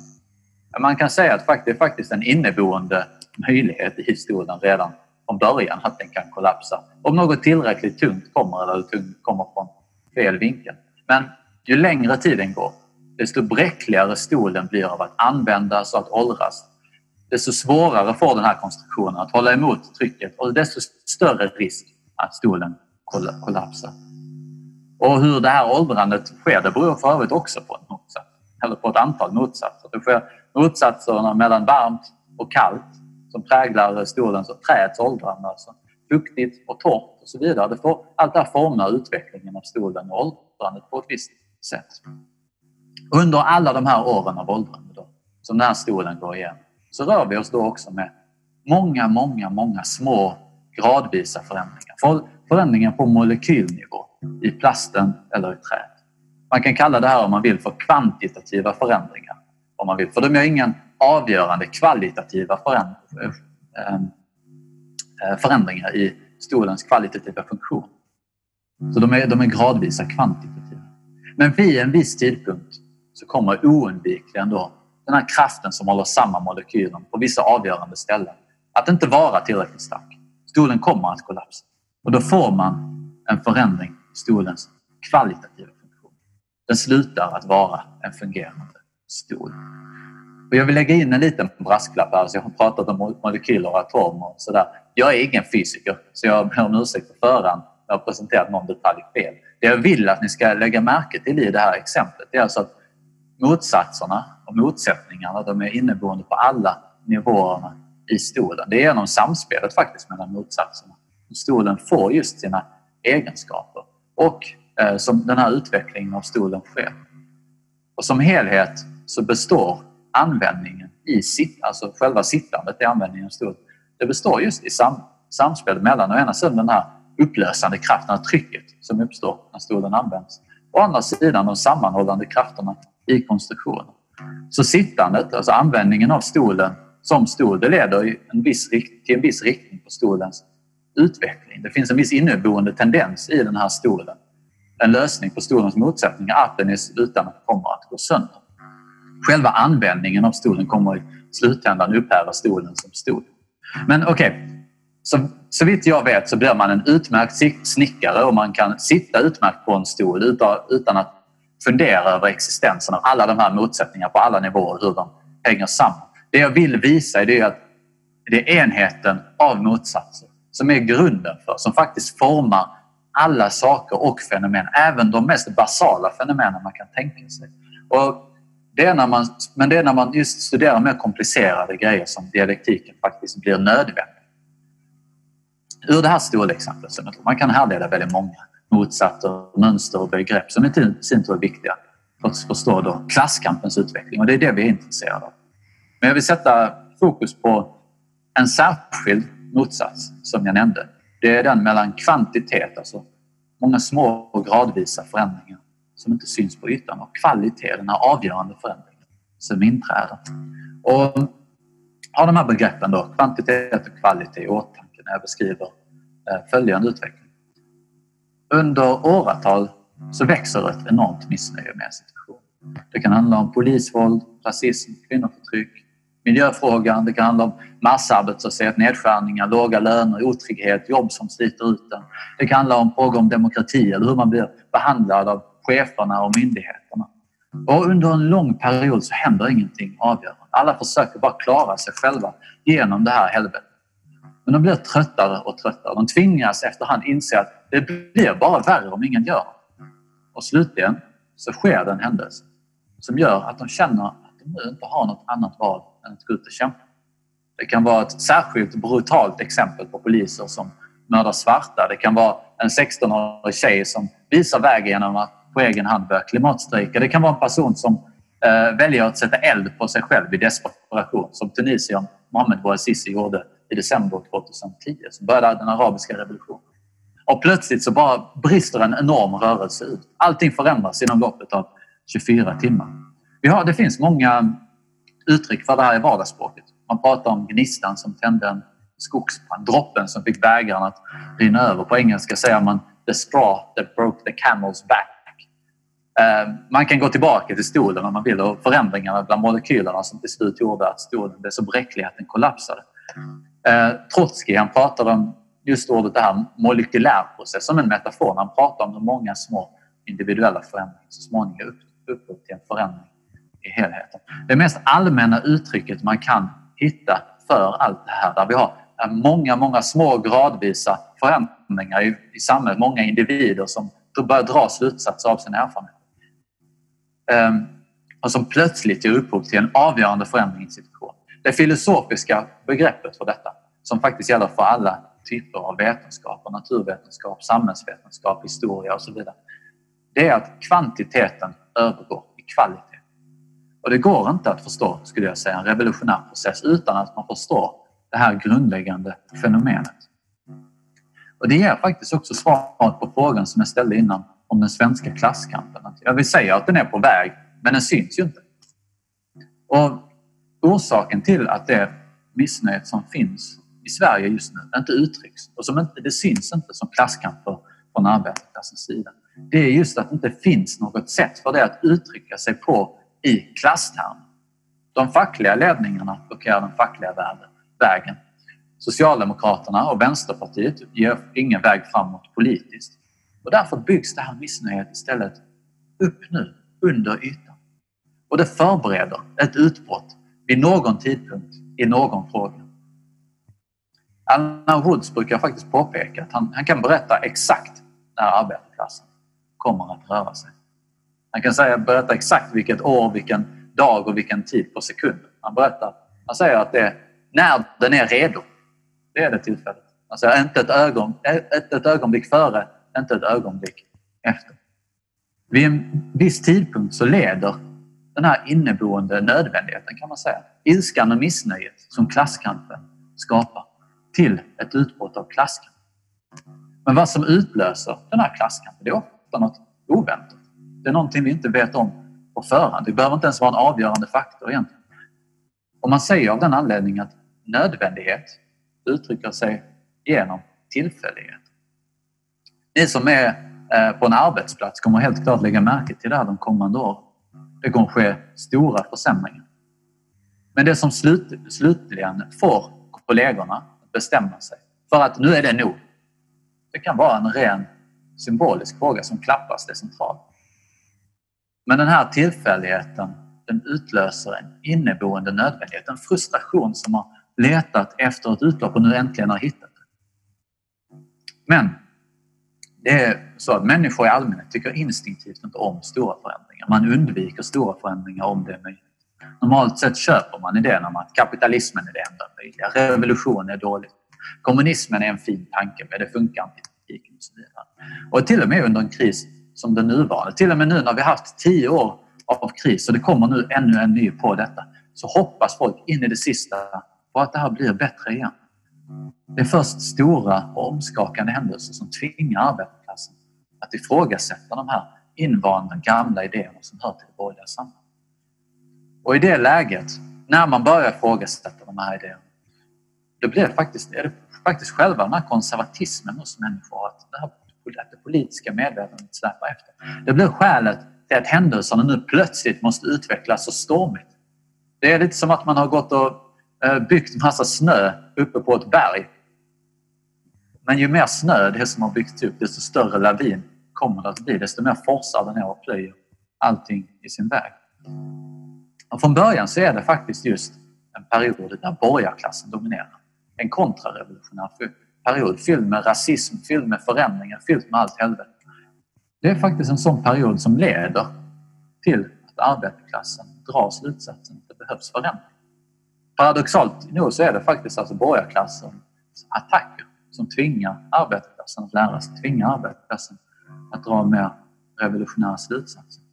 Man kan säga att det är faktiskt en inneboende möjlighet i stolen redan från början att den kan kollapsa. Om något tillräckligt tungt kommer eller tungt kommer från fel vinkel. Men ju längre tiden går, desto bräckligare stolen blir av att användas och att åldras. Desto svårare får den här konstruktionen att hålla emot trycket och desto större risk att stolen kollapsar. Och hur det här åldrandet sker det beror för övrigt också på, en motsats, eller på ett antal motsatser. Det sker motsatserna mellan varmt och kallt som präglar stolens och träets åldrande. Alltså fuktigt och torrt och så vidare. Det får, allt det här formar utvecklingen av stolen och åldrandet på ett visst sätt. Under alla de här åren av åldrande då, som den här stolen går igenom så rör vi oss då också med många, många, många små gradvisa förändringar. Förändringar på molekylnivå i plasten eller i träet. Man kan kalla det här om man vill för kvantitativa förändringar. Om man vill. För de gör ingen avgörande kvalitativa eh, eh, förändringar i stolens kvalitativa funktion. Så de är, de är gradvisa kvantitativa. Men vid en viss tidpunkt så kommer oundvikligen då den här kraften som håller samman molekylen på vissa avgörande ställen att inte vara tillräckligt stark. Stolen kommer att kollapsa och då får man en förändring i stolens kvalitativa funktion. Den slutar att vara en fungerande stol. Och jag vill lägga in en liten brasklapp här. Så jag har pratat om molekyler och atomer och sådär. Jag är ingen fysiker så jag ber om ursäkt på förhand jag har presenterat någon detalj fel. Det jag vill att ni ska lägga märke till i det här exemplet är alltså att motsatserna och motsättningarna de är inneboende på alla nivåerna i stolen. Det är genom samspelet faktiskt mellan motsatserna. Stolen får just sina egenskaper och eh, som den här utvecklingen av stolen sker. Och som helhet så består användningen i sitt, alltså själva sittandet i användningen av stolen, det består just i sam, samspel mellan å ena sidan den här upplösande kraften, trycket som uppstår när stolen används. Å andra sidan de sammanhållande krafterna i konstruktionen. Så sittandet, alltså användningen av stolen som stol, det leder en viss, till en viss riktning på stolens utveckling. Det finns en viss inneboende tendens i den här stolen. En lösning på stolens motsättningar, att den är utan att kommer att gå sönder. Själva användningen av stolen kommer i slutändan upphäva stolen som stol. Men okej, okay. så, så vitt jag vet så blir man en utmärkt snickare och man kan sitta utmärkt på en stol utan, utan att fundera över existensen av alla de här motsättningarna på alla nivåer, hur de hänger samman. Det jag vill visa är att det är enheten av motsatser som är grunden för, som faktiskt formar alla saker och fenomen, även de mest basala fenomenen man kan tänka sig. Och det är när man, men det är när man just studerar mer komplicerade grejer som dialektiken faktiskt blir nödvändig. Ur det här storleksexemplet, man kan härleda väldigt många motsatser, mönster och begrepp som i sin tur är viktiga för att förstå då klasskampens utveckling och det är det vi är intresserade av. Men jag vill sätta fokus på en särskild motsats som jag nämnde. Det är den mellan kvantitet, alltså många små och gradvisa förändringar som inte syns på ytan och kvalitet, den här avgörande förändringen som inträder. Och har de här begreppen då, kvantitet och kvalitet i åtanke när jag beskriver eh, följande utveckling. Under åratal så växer ett enormt missnöje med situationen. Det kan handla om polisvåld, rasism, kvinnoförtryck, miljöfrågan, det kan handla om massarbetslöshet, nedskärningar, låga löner, otrygghet, jobb som sliter ut en. Det kan handla om frågor om demokrati eller hur man blir behandlad av cheferna och myndigheterna. Och under en lång period så händer ingenting avgörande. Alla försöker bara klara sig själva genom det här helvetet. Men de blir tröttare och tröttare. De tvingas efterhand inse att det blir bara värre om ingen gör Och slutligen så sker det en händelse som gör att de känner att de nu inte har något annat val än att gå ut och kämpa. Det kan vara ett särskilt brutalt exempel på poliser som mördar svarta. Det kan vara en 16-årig tjej som visar vägen genom att på egen hand börja klimatstrejka. Det kan vara en person som eh, väljer att sätta eld på sig själv i desperation som Tunisien Mohamed Bouazizi gjorde december 2010 så började den arabiska revolutionen. Och plötsligt så bara brister en enorm rörelse ut. Allting förändras inom loppet av 24 timmar. Vi har, det finns många uttryck för det här i vardagsspråket. Man pratar om gnistan som tände en skogsbrand, droppen som fick bägaren att rinna över. På engelska säger man the straw that broke the camel's back. Eh, man kan gå tillbaka till stolen om man vill och förändringarna bland molekylerna som till slut gjorde att stolen blev så bräcklig att den kollapsade. Trotskij Trotsky han pratade om just ordet det här molekylärprocess som en metafor. Han pratar om hur många små individuella förändringar så småningom ger upphov till en förändring i helheten. Det mest allmänna uttrycket man kan hitta för allt det här där vi har eh, många, många små gradvisa förändringar i, i samhället, många individer som börjar dra slutsatser av sin erfarenhet. Ehm, och som plötsligt ger upphov till en avgörande förändring i situation. Det filosofiska begreppet för detta, som faktiskt gäller för alla typer av vetenskap, naturvetenskap, samhällsvetenskap, historia och så vidare. Det är att kvantiteten övergår i kvalitet. Och det går inte att förstå, skulle jag säga, en revolutionär process utan att man förstår det här grundläggande fenomenet. Och det ger faktiskt också svaret på frågan som jag ställde innan om den svenska klasskampen. Jag vill säga att den är på väg, men den syns ju inte. Och orsaken till att det missnöjet som finns i Sverige just nu inte uttrycks och som inte, det syns inte som klasskamper från arbetarklassens sida. Det är just att det inte finns något sätt för det att uttrycka sig på i klasstermer. De fackliga ledningarna blockerar den fackliga vägen. Socialdemokraterna och Vänsterpartiet ger ingen väg framåt politiskt. Och därför byggs det här missnöjet istället upp nu, under ytan. Och det förbereder ett utbrott vid någon tidpunkt i någon fråga. Alan Woods brukar faktiskt påpeka att han, han kan berätta exakt när arbetarklassen kommer att röra sig. Han kan säga, berätta exakt vilket år, vilken dag och vilken tid på sekunden Han berättar, han säger att det är när den är redo. Det är det tillfället. Han säger inte ett, ögon, ett, ett ögonblick före, inte ett ögonblick efter. Vid en viss tidpunkt så leder den här inneboende nödvändigheten kan man säga, ilskan och missnöjet som klasskampen skapar till ett utbrott av klasskamp. Men vad som utlöser den här klasskampen, det är ofta något oväntat. Det är någonting vi inte vet om på förhand. Det behöver inte ens vara en avgörande faktor egentligen. Och man säger av den anledningen att nödvändighet uttrycker sig genom tillfällighet. Ni som är eh, på en arbetsplats kommer helt klart lägga märke till det här de kommande åren. Det kommer ske stora försämringar. Men det som slut, slutligen får kollegorna att bestämma sig för att nu är det nog. Det kan vara en ren symbolisk fråga som klappas decentralt. Men den här tillfälligheten den utlöser en inneboende nödvändighet, en frustration som har letat efter ett utlopp och nu äntligen har hittat det. Men det är så att människor i allmänhet tycker instinktivt inte om stora förändringar. Man undviker stora förändringar om det är möjligt. Normalt sett köper man idén om att kapitalismen är det enda möjliga, revolution är dåligt, kommunismen är en fin tanke men det funkar inte i praktiken och så vidare. Och till och med under en kris som den nuvarande, till och med nu när vi haft tio år av kris och det kommer nu ännu en ny på detta, så hoppas folk in i det sista på att det här blir bättre igen. Det är först stora och omskakande händelser som tvingar arbetet att ifrågasätta de här invanda gamla idéerna som hör till det borgerliga samhället. Och i det läget, när man börjar ifrågasätta de här idéerna, då blir det faktiskt, är det faktiskt själva den här konservatismen hos människor, att det, här, att det politiska medvetandet släpar efter. Det blir skälet till att händelserna nu plötsligt måste utvecklas så stormigt. Det är lite som att man har gått och eh, byggt massa snö uppe på ett berg. Men ju mer snö det är som har byggts upp, desto större lavin kommer det att bli. Desto mer forsar den ner och plöjer allting i sin väg. Och från början så är det faktiskt just en period där borgarklassen dominerar. En kontrarevolutionär period fylld med rasism, fylld med förändringar, fylld med allt helvete. Det är faktiskt en sån period som leder till att arbetarklassen drar slutsatsen att det behövs förändring. Paradoxalt nog så är det faktiskt alltså borgarklassens attacker som tvingar arbetarklassen att lära sig, tvingar arbetarklassen att dra mer revolutionära slutsatser.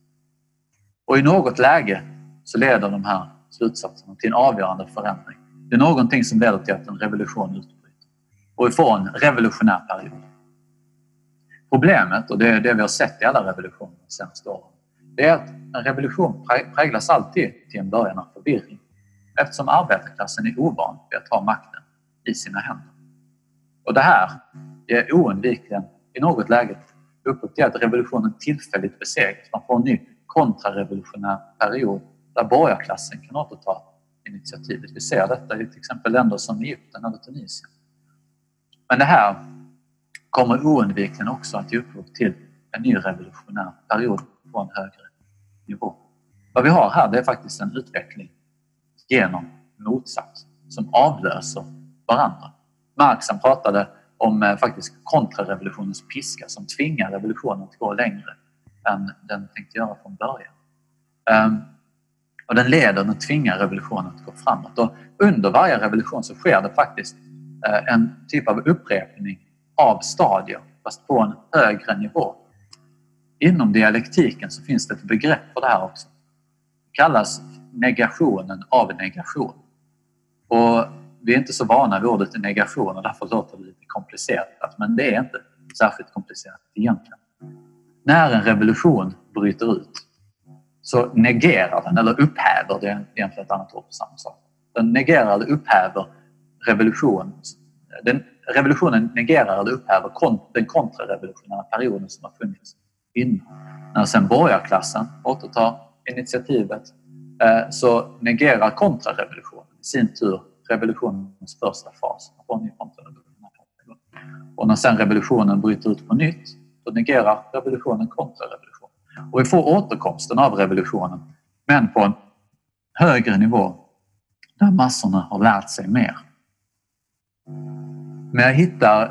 Och i något läge så leder de här slutsatserna till en avgörande förändring. Det är någonting som leder till att en revolution utbryter och vi får en revolutionär period. Problemet, och det är det vi har sett i alla revolutioner de senaste åren, det är att en revolution präglas alltid till en början av förvirring eftersom arbetarklassen är ovan vid att ha makten i sina händer. Och det här är oundvikligen i något läge upphov till att revolutionen tillfälligt besegras. Man får en ny kontrarevolutionär period där borgarklassen kan återta initiativet. Vi ser detta i till exempel länder som Egypten eller Tunisien. Men det här kommer oundvikligen också att ge upphov till en ny revolutionär period på en högre nivå. Vad vi har här det är faktiskt en utveckling genom motsats som avlöser varandra. Marx han pratade om eh, faktiskt kontrarevolutionens piska som tvingar revolutionen att gå längre än den tänkte göra från början. Ehm, och den leder, den tvingar revolutionen att gå framåt. Och under varje revolution så sker det faktiskt eh, en typ av upprepning av stadier, fast på en högre nivå. Inom dialektiken så finns det ett begrepp för det här också. Det kallas negationen av negation. Och vi är inte så vana vid ordet negation och därför låter det lite komplicerat. Men det är inte särskilt komplicerat egentligen. När en revolution bryter ut så negerar den, eller upphäver, det är egentligen ett annat ord för samma sak. Den negerar eller upphäver revolution. Den, revolutionen negerar eller upphäver den kontrarevolutionära perioden som har funnits innan. När sen borgarklassen återtar initiativet eh, så negerar kontrarevolutionen i sin tur revolutionens första fas. Och när sen revolutionen bryter ut på nytt, då negerar revolutionen kontrarevolutionen. Och vi får återkomsten av revolutionen, men på en högre nivå där massorna har lärt sig mer. Men jag hittar,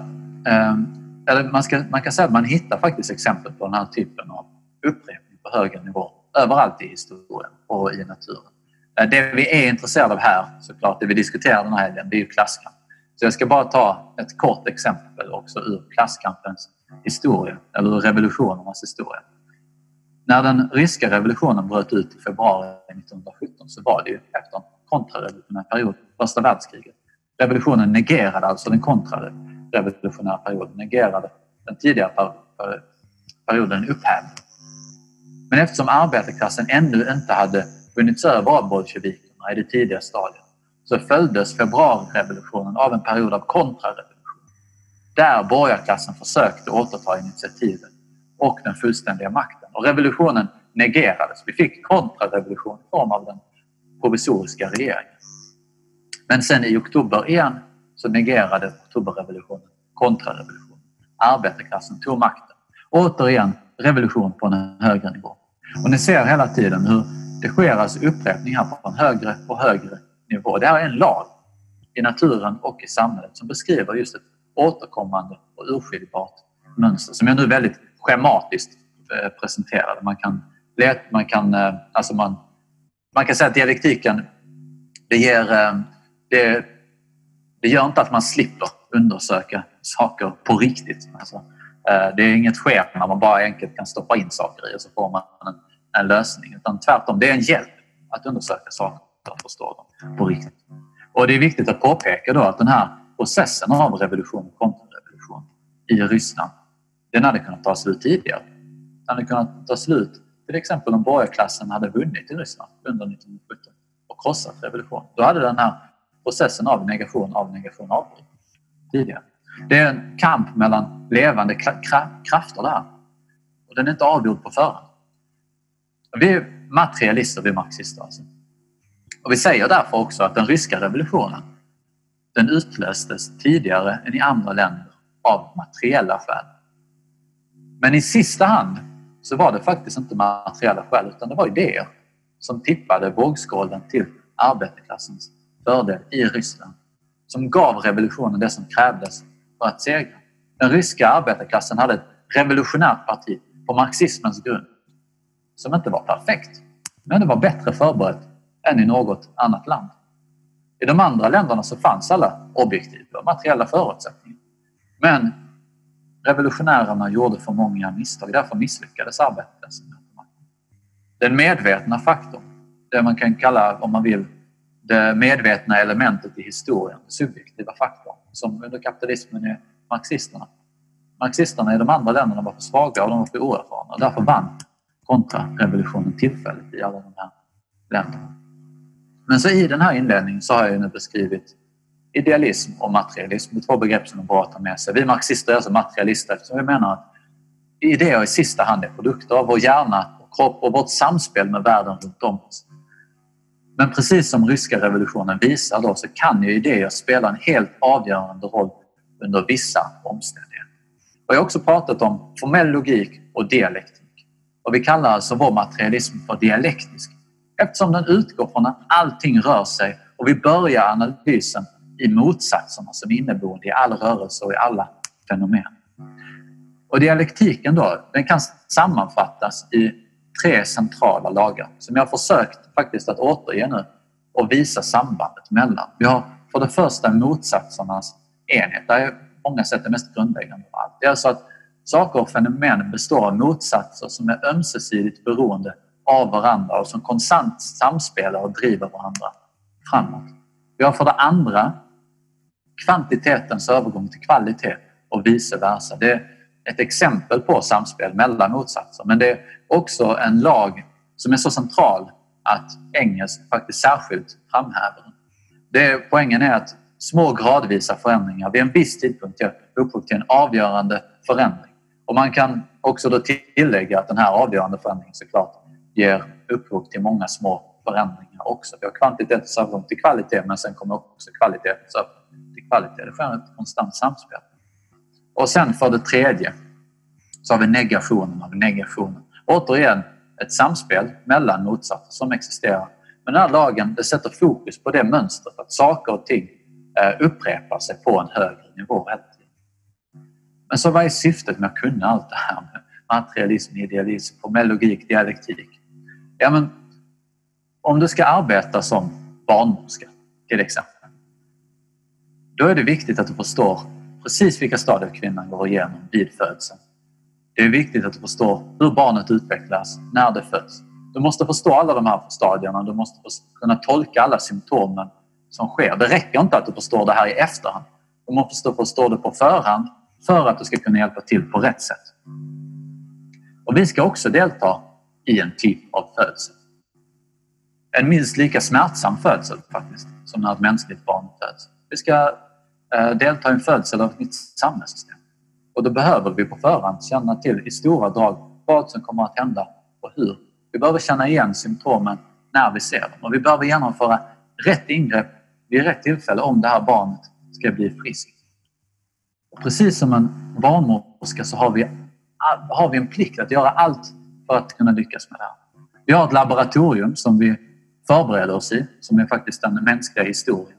ehm, eller man, ska, man kan säga att man hittar faktiskt exempel på den här typen av upprepning på högre nivå överallt i historien och i naturen. Eh, det vi är intresserade av här, såklart, det vi diskuterar den här helgen, det är ju klasskamp. Så jag ska bara ta ett kort exempel också ur klasskampens historia, eller ur revolutionernas historia. När den ryska revolutionen bröt ut i februari 1917 så var det ju efter en kontrarevolutionär period, första världskriget. Revolutionen negerade alltså den kontrarevolutionära perioden, negerade den tidigare perioden upphävd. Men eftersom arbetarklassen ännu inte hade vunnits över av bolsjevikerna i det tidiga stadiet så följdes februarirevolutionen av en period av kontrarevolution där borgarklassen försökte återta initiativet och den fullständiga makten. Och revolutionen negerades. Vi fick kontrarevolution i form av den provisoriska regeringen. Men sen i oktober igen så negerade oktoberrevolutionen kontrarevolutionen. Arbetarklassen tog makten. Återigen revolution på en högre nivå. Och ni ser hela tiden hur det sker alltså upprepningar på en högre och högre nivå. Det här är en lag i naturen och i samhället som beskriver just ett återkommande och urskiljbart mönster som jag nu väldigt schematiskt eh, presenterade. Man kan, man kan, eh, alltså man, man kan säga att dialektiken det, ger, eh, det, det gör inte att man slipper undersöka saker på riktigt. Alltså, det är inget schema man bara enkelt kan stoppa in saker i och så får man en en lösning. Utan tvärtom, det är en hjälp att undersöka saker och förstå dem på riktigt. Och det är viktigt att påpeka då att den här processen av revolution och kontrarevolution i Ryssland, den hade kunnat ta slut tidigare. Den hade kunnat ta slut till exempel om borgarklassen hade vunnit i Ryssland under 1917 och krossat revolutionen. Då hade den här processen av negation av negation avbrutits tidigare. Det är en kamp mellan levande krafter där. Och den är inte avgjord på förhand. Vi är materialister, vi är marxister. Alltså. Och vi säger därför också att den ryska revolutionen den utlöstes tidigare än i andra länder av materiella skäl. Men i sista hand så var det faktiskt inte materiella skäl utan det var idéer som tippade vågskålen till arbetarklassens fördel i Ryssland som gav revolutionen det som krävdes för att segra. Den ryska arbetarklassen hade ett revolutionärt parti på marxismens grund som inte var perfekt. Men det var bättre förberett än i något annat land. I de andra länderna så fanns alla objektiva materiella förutsättningar. Men revolutionärerna gjorde för många misstag. Därför misslyckades arbetet. Den medvetna faktorn, det man kan kalla, om man vill, det medvetna elementet i historien, den subjektiva faktorn, som under kapitalismen är marxisterna. Marxisterna i de andra länderna var för svaga och de var för oerfarna och därför vann kontrarevolutionen tillfälligt i alla de här länderna. Men så i den här inledningen så har jag nu beskrivit idealism och materialism. Det är två begrepp som är bra att ta med sig. Vi marxister är alltså materialister eftersom vi menar att idéer i sista hand är produkter av vår hjärna och kropp och vårt samspel med världen runt om oss. Men precis som ryska revolutionen visar då så kan ju idéer spela en helt avgörande roll under vissa omständigheter. Och jag har också pratat om formell logik och dialektik. Och vi kallar alltså vår materialism för dialektisk eftersom den utgår från att allting rör sig och vi börjar analysen i motsatserna som inneboende i all rörelse och i alla fenomen. Och dialektiken då, den kan sammanfattas i tre centrala lagar som jag har försökt faktiskt att återge nu och visa sambandet mellan. Vi har för det första motsatsernas enhet. Det är på många sätt det mest grundläggande av allt. Det är alltså att saker och fenomen består av motsatser som är ömsesidigt beroende av varandra och som konstant samspelar och driver varandra framåt. Vi har för det andra kvantitetens övergång till kvalitet och vice versa. Det är ett exempel på samspel mellan motsatser men det är också en lag som är så central att engelsk faktiskt särskilt framhäver den. Poängen är att små gradvisa förändringar vid en viss tidpunkt ger upphov till en avgörande förändring. Och man kan också då tillägga att den här avgörande förändringen såklart ger upphov till många små förändringar också. Vi har kvantitetens övergång till kvalitet men sen kommer också kvalitet till kvalitet. Det sker ett konstant samspel. Och sen för det tredje så har vi negationen av negationen. Återigen ett samspel mellan motsatser som existerar. Men den här lagen det sätter fokus på det mönstret att saker och ting eh, upprepar sig på en högre nivå helt. Men så vad är syftet med att kunna allt det här med materialism, idealism, formell logik, dialektik? Ja, men om du ska arbeta som barnmorska till exempel. Då är det viktigt att du förstår precis vilka stadier kvinnan går igenom vid födseln. Det är viktigt att du förstår hur barnet utvecklas när det föds. Du måste förstå alla de här stadierna. Du måste kunna tolka alla symptomen som sker. Det räcker inte att du förstår det här i efterhand. Du måste förstå det på förhand för att du ska kunna hjälpa till på rätt sätt. Och vi ska också delta i en typ av födsel. En minst lika smärtsam födsel faktiskt, som när ett mänskligt barn föds. Vi ska eh, delta i en födsel av ett nytt samhällssystem. Och då behöver vi på förhand känna till i stora drag vad som kommer att hända och hur. Vi behöver känna igen symptomen när vi ser dem och vi behöver genomföra rätt ingrepp vid rätt tillfälle om det här barnet ska bli friskt. Precis som en barnmorska så har vi, har vi en plikt att göra allt för att kunna lyckas med det här. Vi har ett laboratorium som vi förbereder oss i, som är faktiskt den mänskliga historien.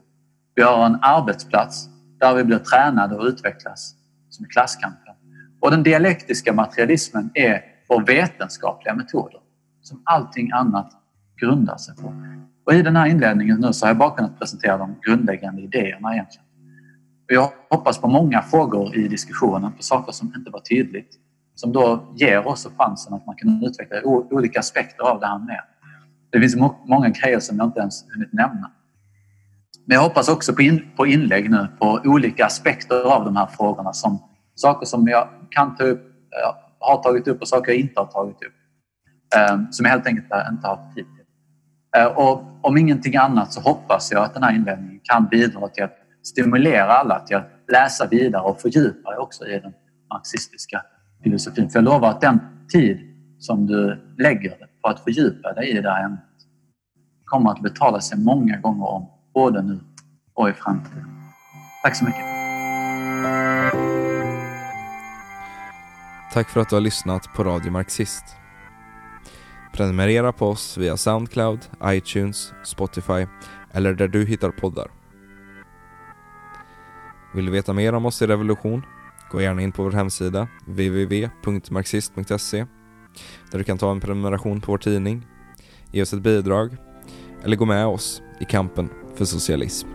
Vi har en arbetsplats där vi blir tränade och utvecklas, som är klasskampen. Och den dialektiska materialismen är vår vetenskapliga metoder, som allting annat grundar sig på. Och I den här inledningen nu så har jag bara kunnat presentera de grundläggande idéerna egentligen. Jag hoppas på många frågor i diskussionen, på saker som inte var tydligt, som då ger oss chansen att man kan utveckla olika aspekter av det här med. Det finns många grejer som jag inte ens hunnit nämna. Men jag hoppas också på, in, på inlägg nu på olika aspekter av de här frågorna. Som saker som jag kan ta upp, har tagit upp och saker jag inte har tagit upp. Eh, som jag helt enkelt inte har tid till. Eh, och om ingenting annat så hoppas jag att den här inledningen kan bidra till att stimulera alla till att läsa vidare och fördjupa också i den marxistiska filosofin. För jag lovar att den tid som du lägger på att fördjupa dig i det här ämnet kommer att betala sig många gånger om, både nu och i framtiden. Tack så mycket.
Tack för att du har lyssnat på Radio Marxist. Prenumerera på oss via Soundcloud, iTunes, Spotify eller där du hittar poddar. Vill du veta mer om oss i Revolution? Gå gärna in på vår hemsida www.marxist.se där du kan ta en prenumeration på vår tidning, ge oss ett bidrag eller gå med oss i kampen för socialism.